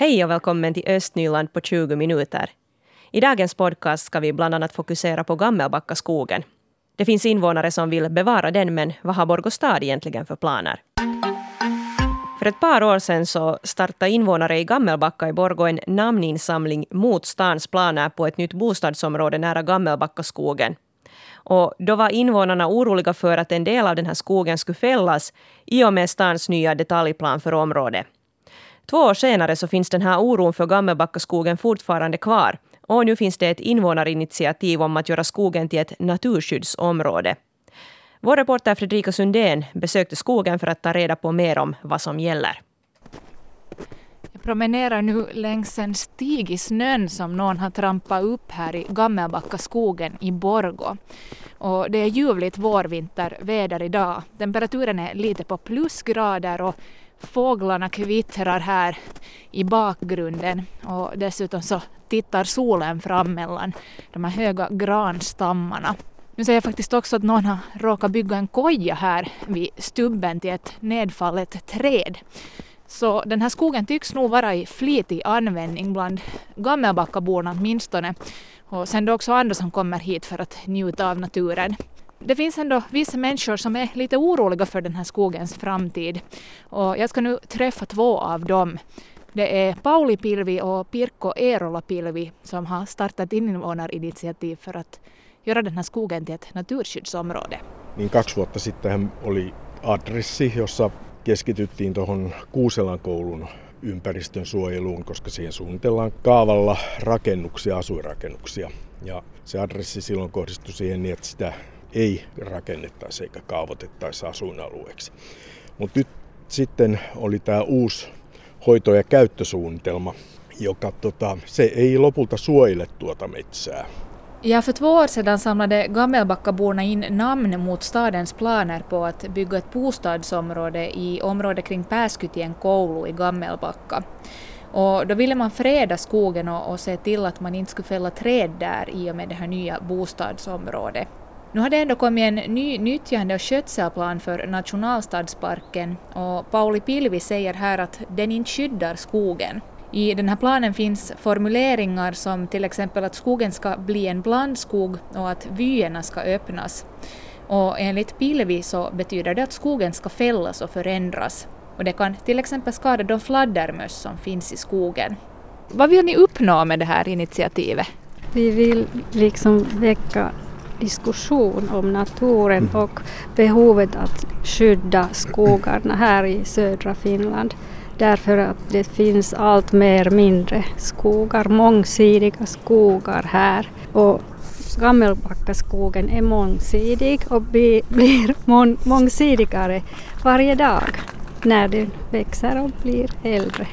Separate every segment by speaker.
Speaker 1: Hej och välkommen till Östnyland på 20 minuter. I dagens podcast ska vi bland annat fokusera på Gammelbackaskogen. Det finns invånare som vill bevara den, men vad har Borgostad egentligen för planer? För ett par år sedan så startade invånare i Gammelbacka i Borgå en namninsamling mot stans planer på ett nytt bostadsområde nära Gammelbackaskogen. Och då var invånarna oroliga för att en del av den här skogen skulle fällas i och med stans nya detaljplan för området. Två år senare så finns den här oron för Gammelbackaskogen fortfarande kvar. Och nu finns det ett invånarinitiativ om att göra skogen till ett naturskyddsområde. Vår reporter Fredrika Sundén besökte skogen för att ta reda på mer om vad som gäller.
Speaker 2: Jag promenerar nu längs en stig i snön som någon har trampat upp här i Gammelbackaskogen i Borgå. Och det är ljuvligt vårvinterväder idag. Temperaturen är lite på plusgrader och fåglarna kvittrar här i bakgrunden och dessutom så tittar solen fram mellan de här höga granstammarna. Nu ser jag faktiskt också att någon har råkat bygga en koja här vid stubben till ett nedfallet träd. Så den här skogen tycks nog vara i flitig användning bland Gammelbackaborna åtminstone. Och sen då också andra som kommer hit för att njuta av naturen. Det finns ändå vissa människor som är lite oroliga för den här skogens framtid. Och jag ska nu träffa två av dem. Det är Pauli Pilvi och Pirkko Eerola Pilvi som har startat invånarinitiativ för att göra den här skogen till ett naturskyddsområde.
Speaker 3: Niin kaksi vuotta sitten oli adressi, jossa keskityttiin tuohon Kuuselan koulun ympäristön suojeluun, koska siihen suunnitellaan kaavalla rakennuksia, asuinrakennuksia. Ja se adressi silloin kohdistui siihen niin, että sitä ei rakennettaisi eikä kaavoitettaisi asuinalueeksi. Mutta nyt sitten oli tämä uusi hoito- ja käyttösuunnitelma, joka tota, se ei lopulta suojele tuota metsää.
Speaker 2: Ja, för två år sedan samlade Gammelbackaborna in namn mot stadens planer på att bygga ett bostadsområde i området kring Pääskytien koulu i Gammelbacka. Och då ville man freda skogen och, och se till att man inte skulle fälla träd där i och med det här nya bostadsområdet. Nu har det ändå kommit en ny nyttjande och skötselplan för nationalstadsparken och Pauli Pilvi säger här att den inte skyddar skogen. I den här planen finns formuleringar som till exempel att skogen ska bli en blandskog och att vyerna ska öppnas. Och enligt Pilvi så betyder det att skogen ska fällas och förändras. Och det kan till exempel skada de fladdermöss som finns i skogen. Vad vill ni uppnå med det här initiativet?
Speaker 4: Vi vill liksom väcka diskussion om naturen mm. och behovet att skydda skogarna här i södra Finland. Därför att det finns allt mer mindre skogar, mångsidiga skogar här. Och Gammelbackaskogen är mångsidig och blir mångsidigare varje dag när den växer och blir äldre.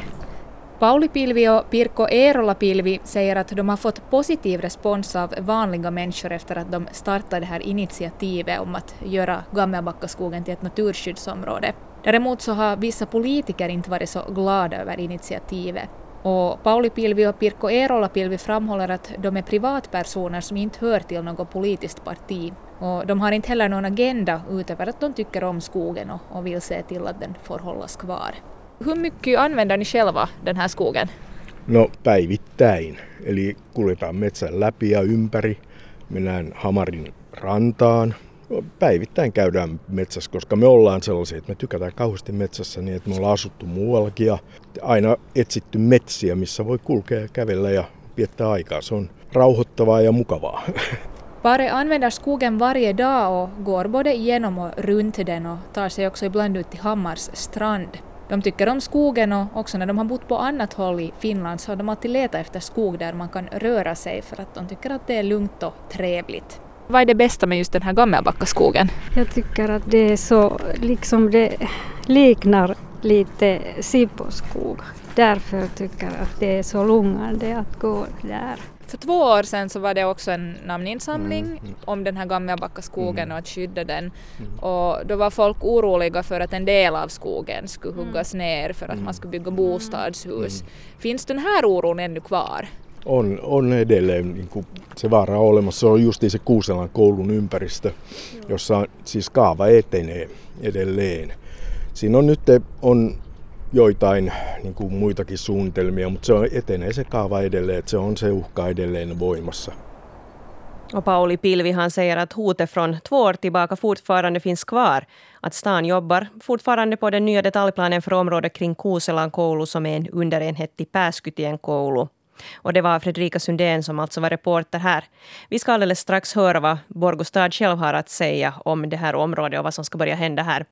Speaker 2: Pauli Pilvi och Pirko Eerola Pilvi säger att de har fått positiv respons av vanliga människor efter att de startade det här initiativet om att göra Gammelbackaskogen till ett naturskyddsområde. Däremot så har vissa politiker inte varit så glada över initiativet. Och Pauli Pilvi och Pirko Eerola Pilvi framhåller att de är privatpersoner som inte hör till något politiskt parti. Och de har inte heller någon agenda utöver att de tycker om skogen och, och vill se till att den får hållas kvar. Hur mycket använder ni själva den här skogen?
Speaker 3: No päivittäin. Eli kuljetaan metsän läpi ja ympäri. Mennään Hamarin rantaan. Päivittäin käydään metsässä, koska me ollaan sellaisia, että me tykätään kauheasti metsässä niin, että me ollaan asuttu muuallakin ja aina etsitty metsiä, missä voi kulkea ja kävellä ja viettää aikaa. Se on rauhoittavaa ja mukavaa.
Speaker 2: Pare använder skogen varje dag och går både igenom och runt den och tar sig också ibland ut till Hammars strand. De tycker om skogen och också när de har bott på annat håll i Finland så har de alltid letat efter skog där man kan röra sig för att de tycker att det är lugnt och trevligt. Vad är det bästa med just den här Gammelbackaskogen?
Speaker 4: Jag tycker att det är så, liksom det liknar lite Sibboskog. Därför tycker jag att det är så lugnande att gå där.
Speaker 2: För två år sedan så var det också en namninsamling mm. mm. om den här Gammelbackaskogen mm. och att skydda den. Mm. Och då var folk oroliga för att en del av skogen skulle mm. huggas ner för att man skulle bygga bostadshus. Finns den här oron ännu kvar?
Speaker 3: On, on edelleen, niin kuin se vaara on olemassa. Se on justiin se Kuuselan koulun ympäristö, jossa siis kaava etenee edelleen. Siinä on nyt on joitain niin kuin muitakin suunnitelmia, mutta se on, etenee se kaava edelleen, että se on se uhka edelleen voimassa.
Speaker 1: Och Pauli Pilvi han säger att hotet från två år tillbaka fortfarande finns kvar. Att stan jobbar fortfarande på den nya detaljplanen för området kring Kuuselan koulu som är en underenhet till Pääskytien koulu. Och det var Fredrika Sundén som alltså var reporter här. Vi ska alldeles strax höra vad Borgostad själv har att säga om det här området och vad som ska börja hända här.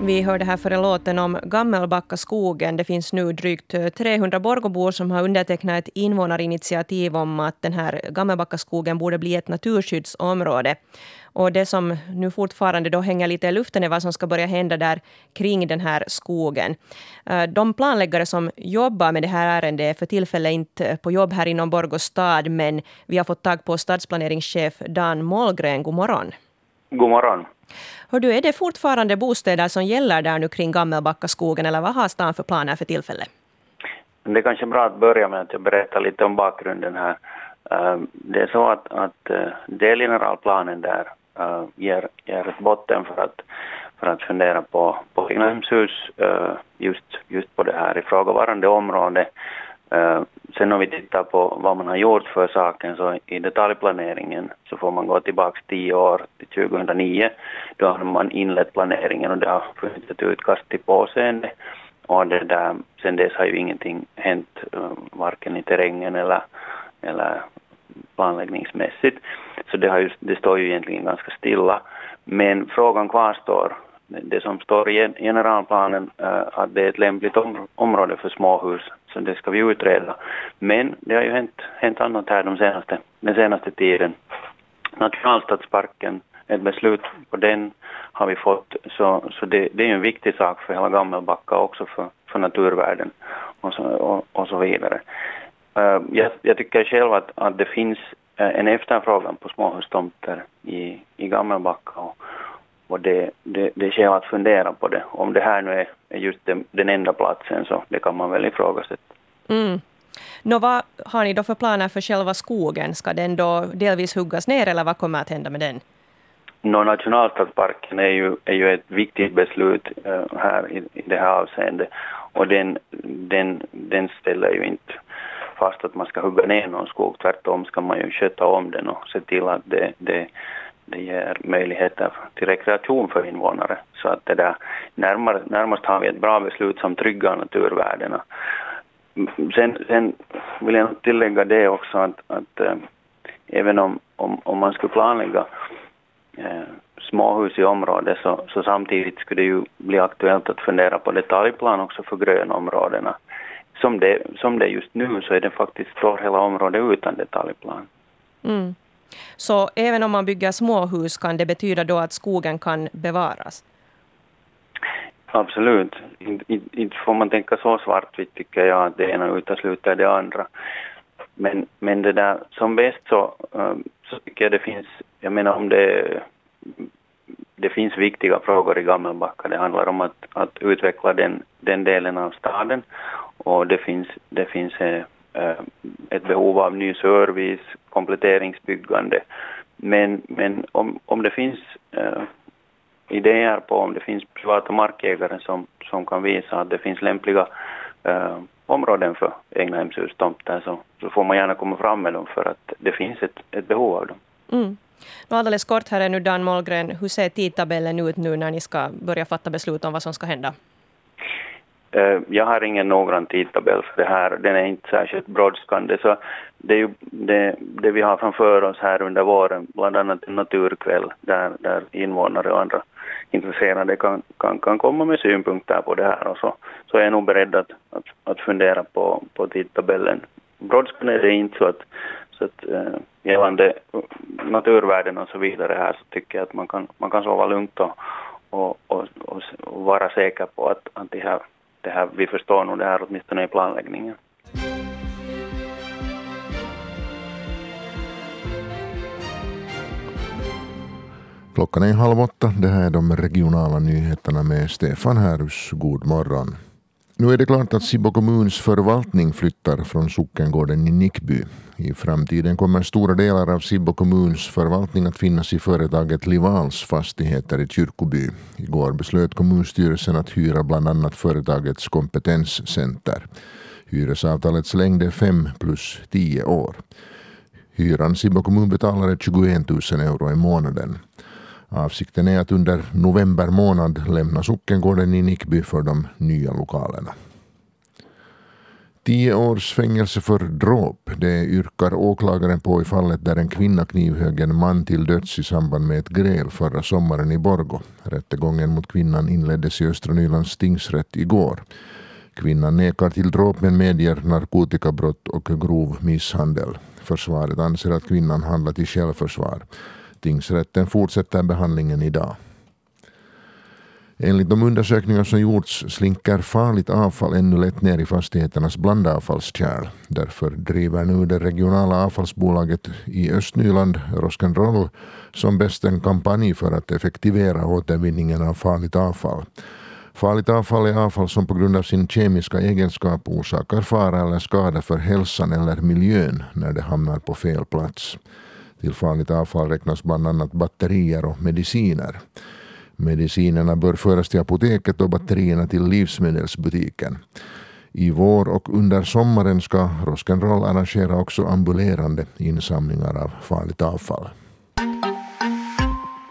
Speaker 1: Vi hörde här före låten om Gammelbacka skogen. Det finns nu drygt eh, 300 Borgobor som har undertecknat ett invånarinitiativ om att den här Gammelbacka skogen borde bli ett naturskyddsområde. Och det som nu fortfarande då hänger lite i luften är vad som ska börja hända där kring den här skogen. Eh, de planläggare som jobbar med det här ärendet är för tillfället inte på jobb här inom Borgå stad, men vi har fått tag på stadsplaneringschef Dan Målgren. God morgon.
Speaker 5: God morgon.
Speaker 1: Hör du, är det fortfarande bostäder som gäller där nu kring Gammelbackaskogen eller vad har stan för planer för tillfället?
Speaker 5: Det är kanske bra att börja med att jag berättar lite om bakgrunden här. Ehm, det är så att, att eh, delgeneralplanen där eh, ger, ger ett botten för att, för att fundera på, på egnahemshus eh, just, just på det här ifrågavarande området. Ehm, Sen om vi tittar på vad man har gjort för saken så i detaljplaneringen så får man gå tillbaka tio år till 2009. Då har man inlett planeringen och det har funnits ett utkast till påseende. Och det där, sen dess har ju ingenting hänt, eh, varken i terrängen eller, eller planläggningsmässigt. Så det, har ju, det står ju egentligen ganska stilla. Men frågan kvarstår. Det som står i generalplanen äh, att det är ett lämpligt om, område för småhus, så det ska vi utreda. Men det har ju hänt, hänt annat här de senaste, den senaste tiden. Nationalstadsparken, ett beslut på den har vi fått, så, så det, det är en viktig sak för hela Gammelbacka också för, för naturvärden och så, och, och så vidare. Eh, jag, jag, tycker själv att, att det finns eh, en efterfrågan på småhustomter i, i Gammelbacka och, och det, det, det är skäl att fundera på det. Om det här nu är, är just den, den enda platsen så det kan man väl ifrågasätta.
Speaker 1: Mm. Nå, vad har ni då för planer för själva skogen? Ska den då delvis huggas ner eller vad kommer att hända med den?
Speaker 5: Nå, nationalstadsparken är ju, är ju ett viktigt beslut uh, här i, i det här avseendet och den, den, den ställer ju inte fast att man ska hugga ner någon skog. Tvärtom ska man ju sköta om den och se till att det, det, det ger möjligheter till rekreation för invånare. Så att det där, närmare, närmast har vi ett bra beslut som tryggar naturvärdena. Sen, sen vill jag tillägga det också att, att äh, även om, om, om man skulle planlägga äh, småhus i området så, så samtidigt skulle det ju bli aktuellt att fundera på detaljplan också för grönområdena som det, som det är just nu så är det faktiskt står hela området utan detaljplan.
Speaker 1: Mm. Så även om man bygger småhus kan det betyda då att skogen kan bevaras?
Speaker 5: Absolut. Inte får man tänka så svartvitt tycker jag att det ena utesluter det andra. Men, men det där som bäst så, ehm, så tycker jag det finns, jag menar om det det finns viktiga frågor i Gammelbacka. Det handlar om att, att utveckla den, den delen av staden och det finns, det finns eh, Eh, ett behov av ny service, kompletteringsbyggande. Men, men om, om det finns eh, idéer på om det finns privata markägare som, som kan visa att det finns lämpliga eh, områden för egnahemshustomter så, så får man gärna komma fram med dem för att det finns ett, ett behov av dem.
Speaker 1: Mm. alldeles kort här är nu Dan Mollgren, hur ser tidtabellen ut nu när ni ska börja fatta beslut om vad som ska hända?
Speaker 5: Eh, jag har ingen noggrann tidtabell för det här, den är inte särskilt brådskande. Så det, är ju det, det, vi har framför oss här under våren, bland annat en naturkväll där, där invånare och andra intresserade kan, kan, kan komma med synpunkter på det här och så, så är jag nog beredd att, att, att fundera på, på tidtabellen. Brådskande är det inte så att, så att äh, gällande naturvärden och så vidare här så tycker jag att man kan, man kan sova lugnt och, och, och, och, och vara säker på att, att de här det här, vi förstår nog det här åtminstone i planläggningen.
Speaker 6: Klockan är halv åtta. Det här är de regionala nyheterna med Stefan Härus. God morgon. Nu är det klart att Sibbo kommuns förvaltning flyttar från sockengården i Nickby. I framtiden kommer stora delar av Sibbo kommuns förvaltning att finnas i företaget Livals fastigheter i Kyrkoby. Igår beslöt kommunstyrelsen att hyra bland annat företagets kompetenscenter. Hyresavtalets längd är fem plus tio år. Hyran Sibbo kommun betalar är 21 000 euro i månaden. Avsikten är att under november månad lämna sockengården i Nickby för de nya lokalerna. Tio års fängelse för dråp, det yrkar åklagaren på i fallet där en kvinna knivhögg en man till döds i samband med ett gräl förra sommaren i Borgo. Rättegången mot kvinnan inleddes i Östra Nylands tingsrätt igår. Kvinnan nekar till dråp men medger narkotikabrott och grov misshandel. Försvaret anser att kvinnan handlat i självförsvar. Tingsrätten fortsätter behandlingen idag. Enligt de undersökningar som gjorts slinker farligt avfall ännu lätt ner i fastigheternas blandavfallskärl. Därför driver nu det regionala avfallsbolaget i Östnyland, Rock'n'Roll, som bäst en kampanj för att effektivera återvinningen av farligt avfall. Farligt avfall är avfall som på grund av sin kemiska egenskap orsakar fara eller skada för hälsan eller miljön när det hamnar på fel plats. Till farligt avfall räknas bland annat batterier och mediciner. Medicinerna bör föras till apoteket och batterierna till livsmedelsbutiken. I vår och under sommaren ska Rock'n'Roll arrangera också ambulerande insamlingar av farligt avfall.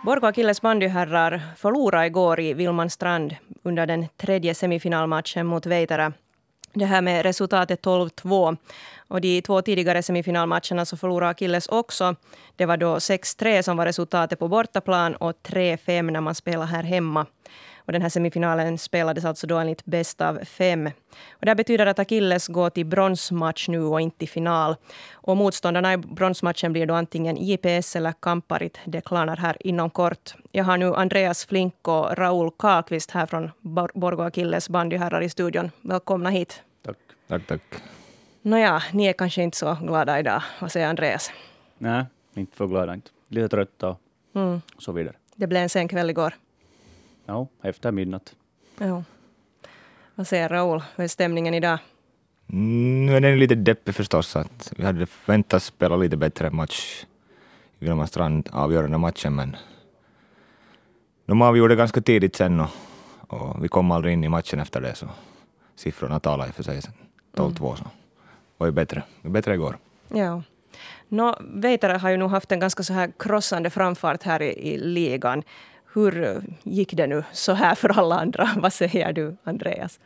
Speaker 1: Borgå Akilles bandyherrar förlorade igår i Vilmanstrand under den tredje semifinalmatchen mot Veitara. Det här med resultatet 12-2. Och de två tidigare semifinalmatcherna så förlorade Akilles också. Det var då 6-3 som var resultatet på bortaplan och 3-5 när man spelade här hemma. Och den här semifinalen spelades alltså då enligt bäst av fem. Och det betyder att Akilles går till bronsmatch nu och inte till final. Och motståndarna i bronsmatchen blir då antingen JPS eller Kamparit. Det klarnar här inom kort. Jag har nu Andreas Flink och Raul Karlqvist här från Borgå Akilles bandyherrar i studion. Välkomna hit.
Speaker 7: Tack. Tack, tack.
Speaker 1: Nåja, ni är kanske inte så glada idag. Vad säger Andreas?
Speaker 7: Nej, inte för glada. Inte. Lite trötta och mm. så vidare.
Speaker 1: Det blev en sen kväll igår.
Speaker 7: Ja, efter midnatt.
Speaker 1: Ja. Vad säger Raoul? Hur är stämningen idag?
Speaker 8: Mm, nu är den lite deppig förstås. Att vi hade väntat spela lite bättre match i Vilmastrand, avgörande matchen, men de avgjorde ganska tidigt sen och, och, vi kom aldrig in i matchen efter det, så siffrorna talar för sig sen. 12-2 mm. så var ju bättre. Bättre igår.
Speaker 1: Ja. Nå, Veitare har ju nog haft en ganska så här krossande framfart här i, i ligan. Hur gick det nu så här för alla andra? Vad säger du, Andreas?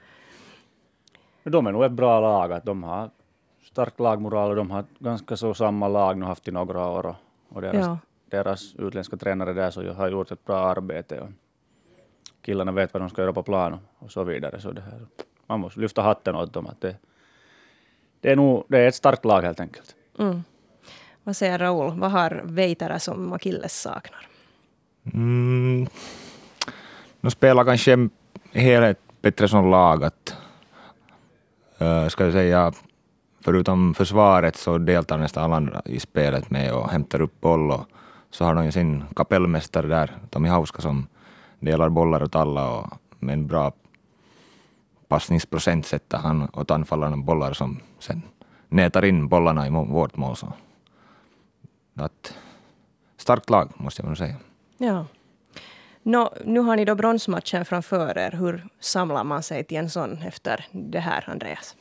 Speaker 7: De är nog ett bra lag. Att de har stark lagmoral och de har ganska så samma lag nu haft i några år. Och deras, ja. deras utländska tränare där så har gjort ett bra arbete. Och killarna vet vad de ska göra på plan och så vidare. Så det här, man måste lyfta hatten åt dem. Att det, det, är nog, det är ett starkt lag helt enkelt.
Speaker 1: Mm. Vad säger Raoul? Vad har Veitara som Akilles saknar?
Speaker 8: Mm. De spelar kanske helhet bättre som lag. Att, uh, eh, ska jag säga, förutom försvaret så deltar nästan alla andra i spelet med och hämtar upp boll. Och så har de ju sin kapellmästare där, Tommy Hauska, som delar bollar åt alla och med en bra passningsprocent sätter han åt anfallarna bollar som sen nätar in bollarna i vårt mål. Så. Att, starkt lag, måste jag nog säga.
Speaker 1: Ja. No, nu har ni då bronsmatchen framför er. Hur samlar man sig till en sån efter det här, Andreas?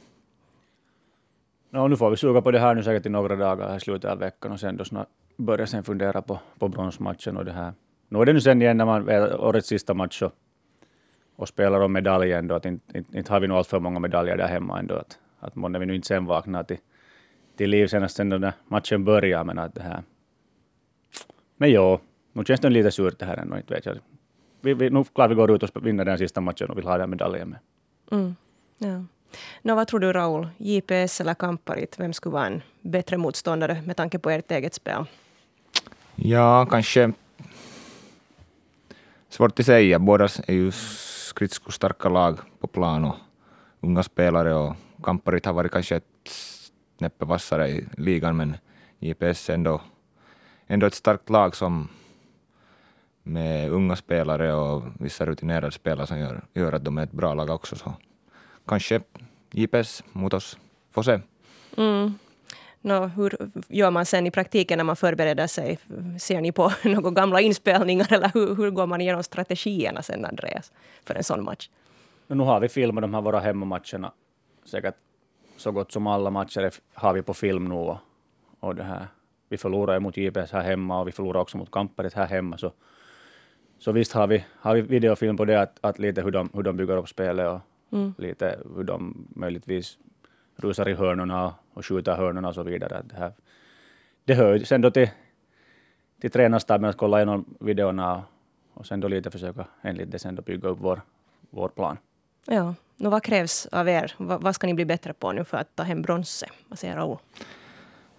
Speaker 7: No, nu får vi suga på det här nu säkert i några dagar i slutet av veckan och sen då snart börja sen fundera på, på bronsmatchen och det här. Nu är det nu sen igen när man vet årets sista match och, och spelar om medalj. ändå, att inte, inte, inte har vi nog för många medaljer där hemma ändå. Att, att månne vi nu inte sen vaknar till, till liv senast sen när matchen börjar, men att det här. Men jo, nu känns det lite surt det här ändå, inte vet jag. Vi, vi, nu klart vi går ut och vinner den sista matchen och vill ha den medaljen med.
Speaker 1: Mm. Ja. Nå, vad tror du Raul, JPS eller Kamparit, vem skulle vara en bättre motståndare med tanke på ert eget spel?
Speaker 8: Ja, kanske svårt att säga. Båda är ju skridskostarka lag på plan och unga spelare och Kamparit har varit kanske ett snäppe vassare i ligan men JPS är ändå, ändå ett starkt lag som med unga spelare och vissa rutinerade spelare som gör, gör att de är ett bra lag också. Så kanske JPS mot oss. Får se.
Speaker 1: Mm. No, hur gör man sen i praktiken när man förbereder sig? Ser ni på några gamla inspelningar eller hur, hur går man igenom strategierna sen, Andreas, för en sån match?
Speaker 7: Nu har vi filmat de här våra hemmamatcherna. Säkert så gott som alla matcher har vi på film nu. Och, och det här. Vi förlorar mot JPS här hemma och vi förlorar också mot Kamperit här hemma. Så, så visst har vi, har vi videofilm på det, att, att lite hur de, hur de bygger upp spelet och mm. lite hur de möjligtvis rusar i hörnorna och skjuter hörnorna och så vidare. Det, här, det hör ju sen då till, till tränarstaben att kolla igenom videorna och sen då lite försöka enligt det sen då bygga upp vår, vår plan.
Speaker 1: Ja, nu vad krävs av er? Vad, vad ska ni bli bättre på nu för att ta hem bronset? Vad säger Raoul?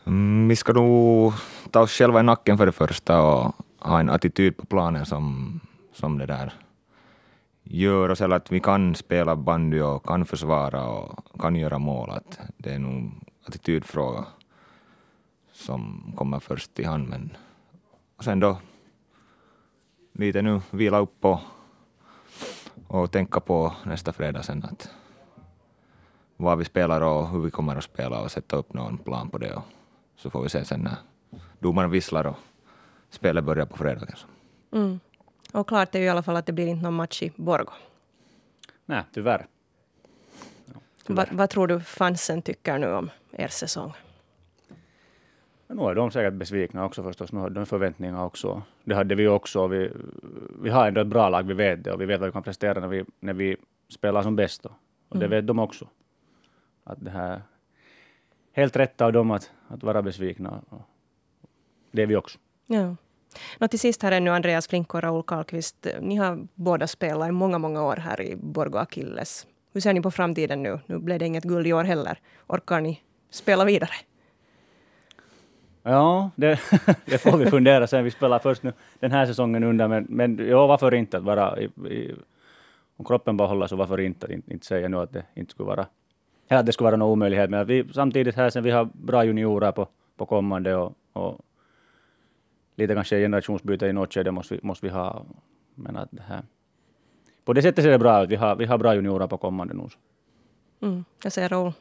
Speaker 8: Mm, vi ska nog ta oss själva i nacken för det första och ha en attityd på planen som, som det där gör oss att vi kan spela bandy och kan försvara och kan göra mål. Att det är nog attitydfråga som kommer först i hand. Men och sen då lite nu vila upp och, och tänka på nästa fredag sen att vad vi spelar och hur vi kommer att spela och sätta upp någon plan på det. Och så får vi se sen när domaren visslar och spelet börjar på fredag.
Speaker 1: Mm. Och klart är ju i alla fall att det blir inte någon match i Borgo.
Speaker 7: Nej, tyvärr.
Speaker 1: Ja, tyvärr. Va, vad tror du fansen tycker nu om er säsong?
Speaker 7: nu är de säkert besvikna också förstås. Nu har de förväntningar också. Det hade vi också. Vi, vi har ändå ett bra lag, vi vet det. Och vi vet vad vi kan prestera när vi, när vi spelar som bäst. Och, och det mm. vet de också. Att det här, helt rätt av dem att, att vara besvikna. Det är vi också.
Speaker 1: Ja. Nå, till sist här är nu Andreas Flink och Raoul Karlqvist. Ni har båda spelat i många, många år här i Borgo Akilles. Hur ser ni på framtiden nu? Nu blev det inget guld i år heller. Orkar ni spela vidare?
Speaker 7: Ja, det, det får vi fundera sen. Vi spelar först nu den här säsongen under, men, men ja, varför inte att vara i, i, om kroppen bara håller så varför inte att inte, inte säga nu att det inte skulle vara att det skulle vara någon omöjlighet. Men vi, samtidigt här sen vi har bra juniorer på, på kommande och, och lite kanske generationsbyte i något skede måste vi, måste vi ha. Men att det här, på det sättet ser det bra ut. Vi har, vi har bra juniorer på kommande nu.
Speaker 1: Mm, jag säger Raoul.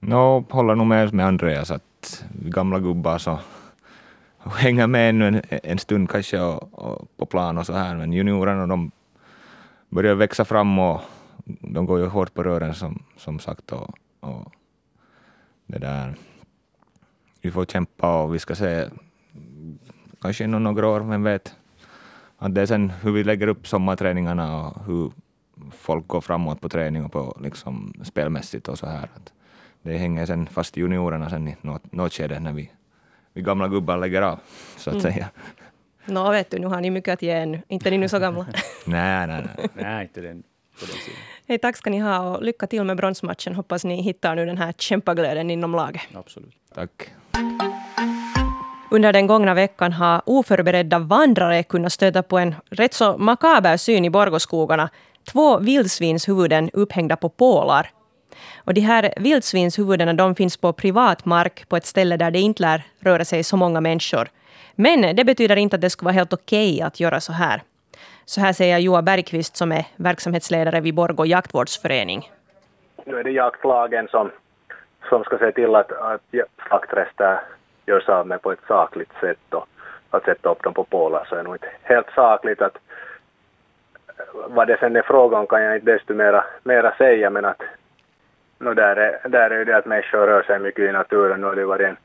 Speaker 8: No, håller nog med med Andreas att gamla gubbar så hänger med ännu en, en stund kanske och, och på plan och så här, men juniorerna de börjar växa fram och de går ju hårt på rören som, som sagt och, och det där. Vi får kämpa och vi ska se kanske inom några år, vem vet. Att det är sen hur vi lägger upp sommarträningarna och hur folk går framåt på träning och på liksom spelmässigt och så här. Att det hänger sen fast juniorerna sen i något, något skede när vi, vi gamla gubbar lägger av, så att mm. säga.
Speaker 1: Nå, vet du, nu har ni mycket att ge ännu. Inte ni nu så gamla.
Speaker 8: nej, nej,
Speaker 7: nej. nej, inte den, på den
Speaker 1: sidan. Hej, tack ska ni ha och lycka till med bronsmatchen. Hoppas ni hittar nu den här kämpaglöden inom laget.
Speaker 7: Absolut.
Speaker 8: Tack.
Speaker 1: Under den gångna veckan har oförberedda vandrare kunnat stöta på en rätt så makaber syn i Borgåskogarna. Två vildsvinshuvuden upphängda på pålar. Och de här vildsvinshuvudena de finns på privat mark på ett ställe där det inte lär röra sig så många människor. Men det betyder inte att det skulle vara helt okej okay att göra så här. Så här säger Joa Bergqvist som är verksamhetsledare vid Borgå jaktvårdsförening.
Speaker 9: Nu är det jaktlagen som, som ska se till att, att gör görs av med på ett sakligt sätt och att sätta upp dem på pålar så är nog inte helt sakligt att vad det sen är fråga om kan jag inte desto mera, mera säga men att no, där, är, där är ju det att människor rör sig mycket i naturen. Nu har det varit en,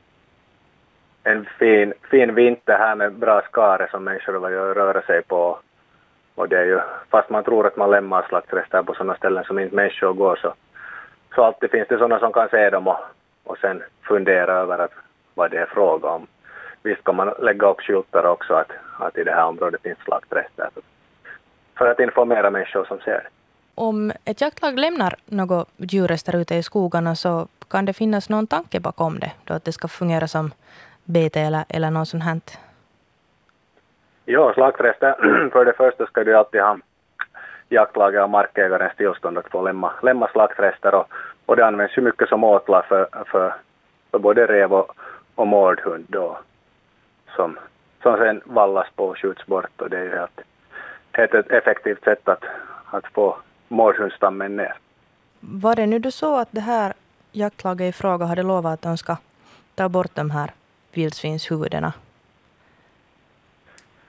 Speaker 9: en fin, fin vinter här med bra skare som människor har varit röra sig på. Och det är ju, fast man tror att man lämnar slaktrester på sådana ställen som inte människor går så, så alltid finns det sådana som kan se dem och, och sen fundera över att vad det är fråga om. Visst kan man lägga upp skyltar också att, att i det här området finns slaktrester för att informera människor som ser.
Speaker 10: Om ett jaktlag lämnar några djurrester ute i skogarna så kan det finnas någon tanke bakom det, då att det ska fungera som bete eller, eller något sånt här?
Speaker 9: Ja, slaktrester, för det första ska du alltid ha jaktlaget och markägarens tillstånd att få lämna, lämna slaktrester och, och det används ju mycket som åtlar för, för, för både rev och, och mårdhund då, som, som sen vallas på och skjuts bort och det är ju ett, ett effektivt sätt att, att få mårdhundstammen ner.
Speaker 10: var det nu då så att det här jaktlaget i fråga hade lovat att de ska ta bort de här vildsvinshuvudena?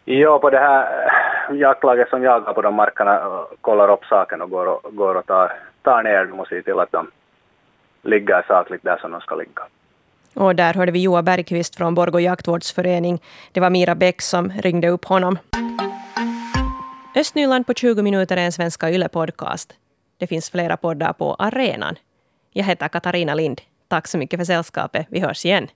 Speaker 9: Ja, på det här jaktlaget som jagar på de markerna kollar upp saken och går och, går och tar, tar ner dem och ser till att de ligger sakligt där som de ska ligga.
Speaker 1: Och där hörde vi Joa Bergqvist från Borgå jaktvårdsförening. Det var Mira Bäck som ringde upp honom. Östnyland på 20 minuter är en svenska YLE-podcast. Det finns flera poddar på arenan. Jag heter Katarina Lind. Tack så mycket för sällskapet. Vi hörs igen.